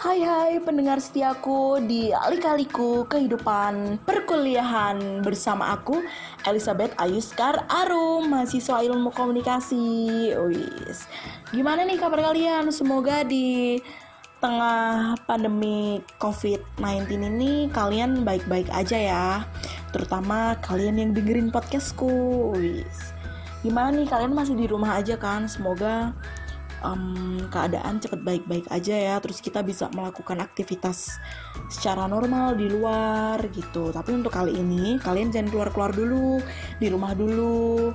Hai hai pendengar setiaku di Alika-Liku Kehidupan Perkuliahan bersama aku Elizabeth Ayuskar Arum mahasiswa ilmu komunikasi. Wis. Gimana nih kabar kalian? Semoga di tengah pandemi COVID-19 ini kalian baik-baik aja ya. Terutama kalian yang dengerin podcastku. Wis. Gimana nih kalian masih di rumah aja kan? Semoga um, keadaan cepet baik-baik aja ya terus kita bisa melakukan aktivitas secara normal di luar gitu tapi untuk kali ini kalian jangan keluar-keluar dulu di rumah dulu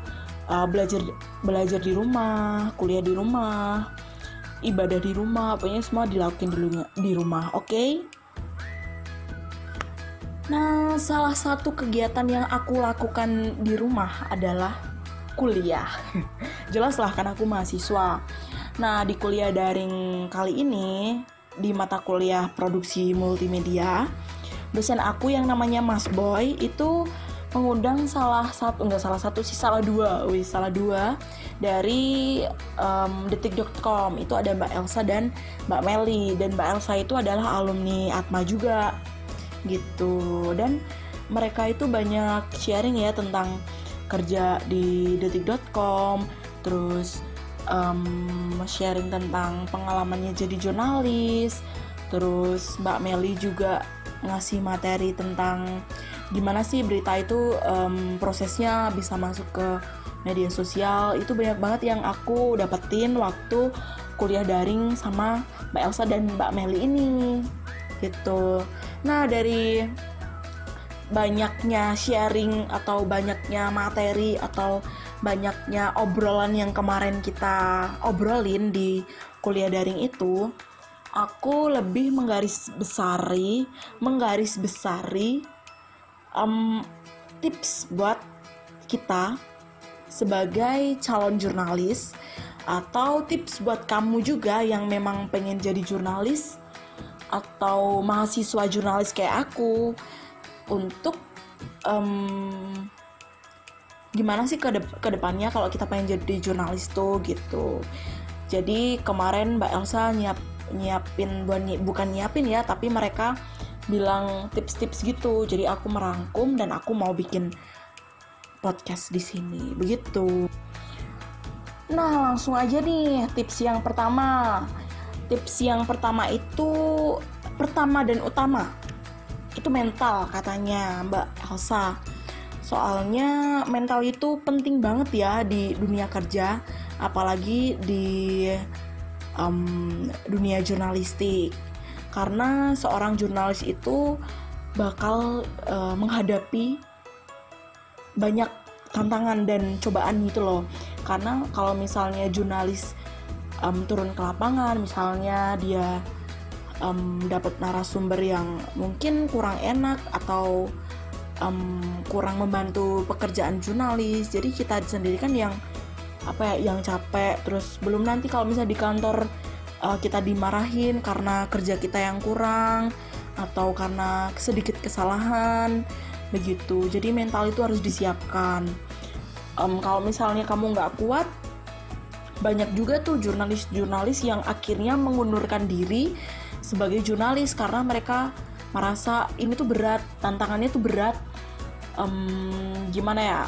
uh, belajar belajar di rumah kuliah di rumah ibadah di rumah pokoknya semua dilakukan dulu di rumah oke okay? Nah, salah satu kegiatan yang aku lakukan di rumah adalah kuliah. Jelas lah kan aku mahasiswa. Nah, di kuliah daring kali ini, di mata kuliah produksi multimedia, dosen aku yang namanya Mas Boy itu mengundang salah satu enggak salah satu sih salah dua wih salah dua dari um, detik.com itu ada Mbak Elsa dan Mbak Meli. Dan Mbak Elsa itu adalah alumni Atma juga gitu. Dan mereka itu banyak sharing ya tentang kerja di detik.com terus um, sharing tentang pengalamannya jadi jurnalis terus Mbak Meli juga ngasih materi tentang gimana sih berita itu um, prosesnya bisa masuk ke media sosial. Itu banyak banget yang aku dapetin waktu kuliah daring sama Mbak Elsa dan Mbak Meli ini gitu. Nah dari banyaknya sharing atau banyaknya materi atau banyaknya obrolan yang kemarin kita obrolin di kuliah daring itu, aku lebih menggaris besari, menggaris besari um, tips buat kita sebagai calon jurnalis atau tips buat kamu juga yang memang pengen jadi jurnalis atau mahasiswa jurnalis kayak aku untuk um, gimana sih ke ke depannya kalau kita pengen jadi jurnalis tuh gitu. Jadi kemarin Mbak Elsa nyiap nyiapin bukan nyiapin ya tapi mereka bilang tips-tips gitu. Jadi aku merangkum dan aku mau bikin podcast di sini begitu. Nah langsung aja nih tips yang pertama. Tips yang pertama itu pertama dan utama itu mental katanya Mbak Elsa soalnya mental itu penting banget ya di dunia kerja apalagi di um, dunia jurnalistik. Karena seorang jurnalis itu bakal uh, menghadapi banyak tantangan dan cobaan gitu loh. Karena kalau misalnya jurnalis um, turun ke lapangan misalnya dia um, dapat narasumber yang mungkin kurang enak atau um, kurang membantu pekerjaan jurnalis. Jadi kita sendiri kan yang apa ya yang capek. Terus belum nanti kalau misalnya di kantor uh, kita dimarahin karena kerja kita yang kurang atau karena sedikit kesalahan begitu. Jadi mental itu harus disiapkan. Um, kalau misalnya kamu nggak kuat banyak juga tuh jurnalis-jurnalis yang akhirnya mengundurkan diri sebagai jurnalis karena mereka merasa ini tuh berat tantangannya tuh berat um, gimana ya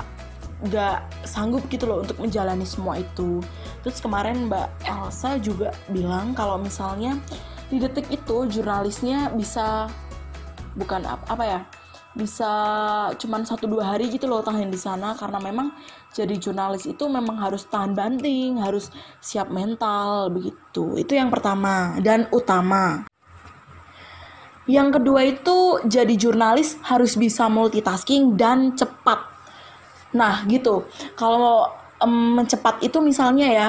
nggak sanggup gitu loh untuk menjalani semua itu. Terus kemarin Mbak Elsa juga bilang kalau misalnya di detik itu jurnalisnya bisa bukan apa, apa ya bisa cuman satu dua hari gitu loh tahan di sana karena memang jadi jurnalis itu memang harus tahan banting harus siap mental begitu. Itu yang pertama dan utama yang kedua itu jadi jurnalis harus bisa multitasking dan cepat. Nah, gitu. Kalau um, cepat itu misalnya ya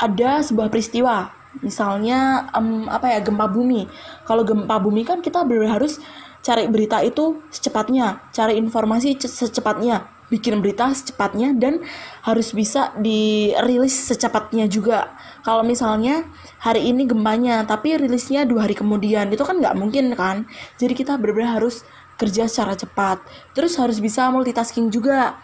ada sebuah peristiwa, misalnya um, apa ya gempa bumi. Kalau gempa bumi kan kita harus cari berita itu secepatnya, cari informasi secepatnya bikin berita secepatnya dan harus bisa dirilis secepatnya juga. Kalau misalnya hari ini gempanya, tapi rilisnya dua hari kemudian, itu kan nggak mungkin kan. Jadi kita benar-benar harus kerja secara cepat. Terus harus bisa multitasking juga.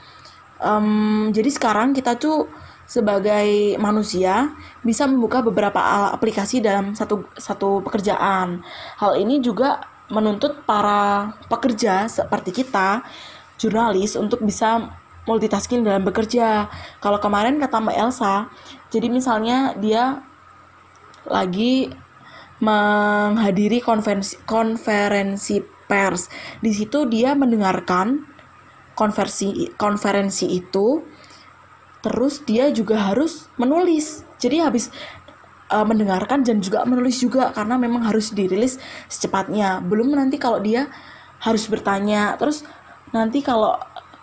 Um, jadi sekarang kita tuh sebagai manusia bisa membuka beberapa aplikasi dalam satu satu pekerjaan. Hal ini juga menuntut para pekerja seperti kita, jurnalis untuk bisa multitasking dalam bekerja. Kalau kemarin kata Mbak Elsa, jadi misalnya dia lagi menghadiri konferensi konferensi pers. Di situ dia mendengarkan konversi konferensi itu terus dia juga harus menulis jadi habis uh, mendengarkan dan juga menulis juga karena memang harus dirilis secepatnya belum nanti kalau dia harus bertanya terus nanti kalau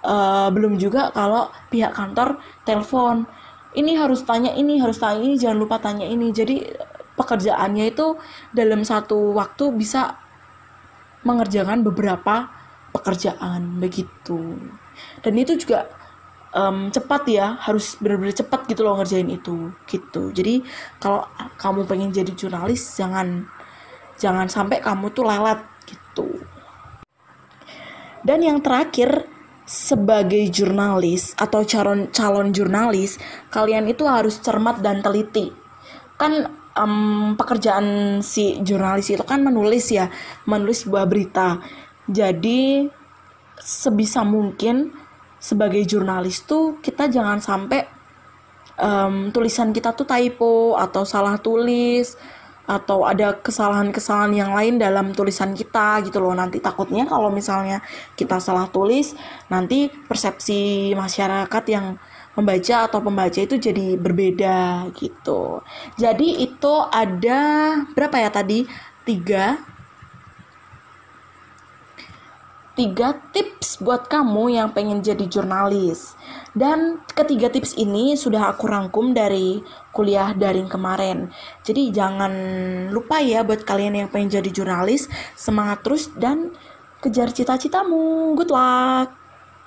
uh, belum juga kalau pihak kantor telepon ini harus tanya ini harus tanya ini jangan lupa tanya ini. Jadi pekerjaannya itu dalam satu waktu bisa mengerjakan beberapa pekerjaan begitu. Dan itu juga um, cepat ya harus benar-benar cepat gitu loh ngerjain itu gitu. Jadi kalau kamu pengen jadi jurnalis jangan jangan sampai kamu tuh lelet gitu dan yang terakhir sebagai jurnalis atau calon calon jurnalis kalian itu harus cermat dan teliti. Kan um, pekerjaan si jurnalis itu kan menulis ya menulis sebuah berita. Jadi sebisa mungkin sebagai jurnalis tuh kita jangan sampai um, tulisan kita tuh typo atau salah tulis atau ada kesalahan-kesalahan yang lain dalam tulisan kita gitu loh. Nanti takutnya kalau misalnya kita salah tulis nanti persepsi masyarakat yang membaca atau pembaca itu jadi berbeda gitu. Jadi itu ada berapa ya tadi? Tiga tiga tips buat kamu yang pengen jadi jurnalis. Dan ketiga tips ini sudah aku rangkum dari kuliah daring kemarin. Jadi jangan lupa ya buat kalian yang pengen jadi jurnalis, semangat terus dan kejar cita-citamu. Good luck!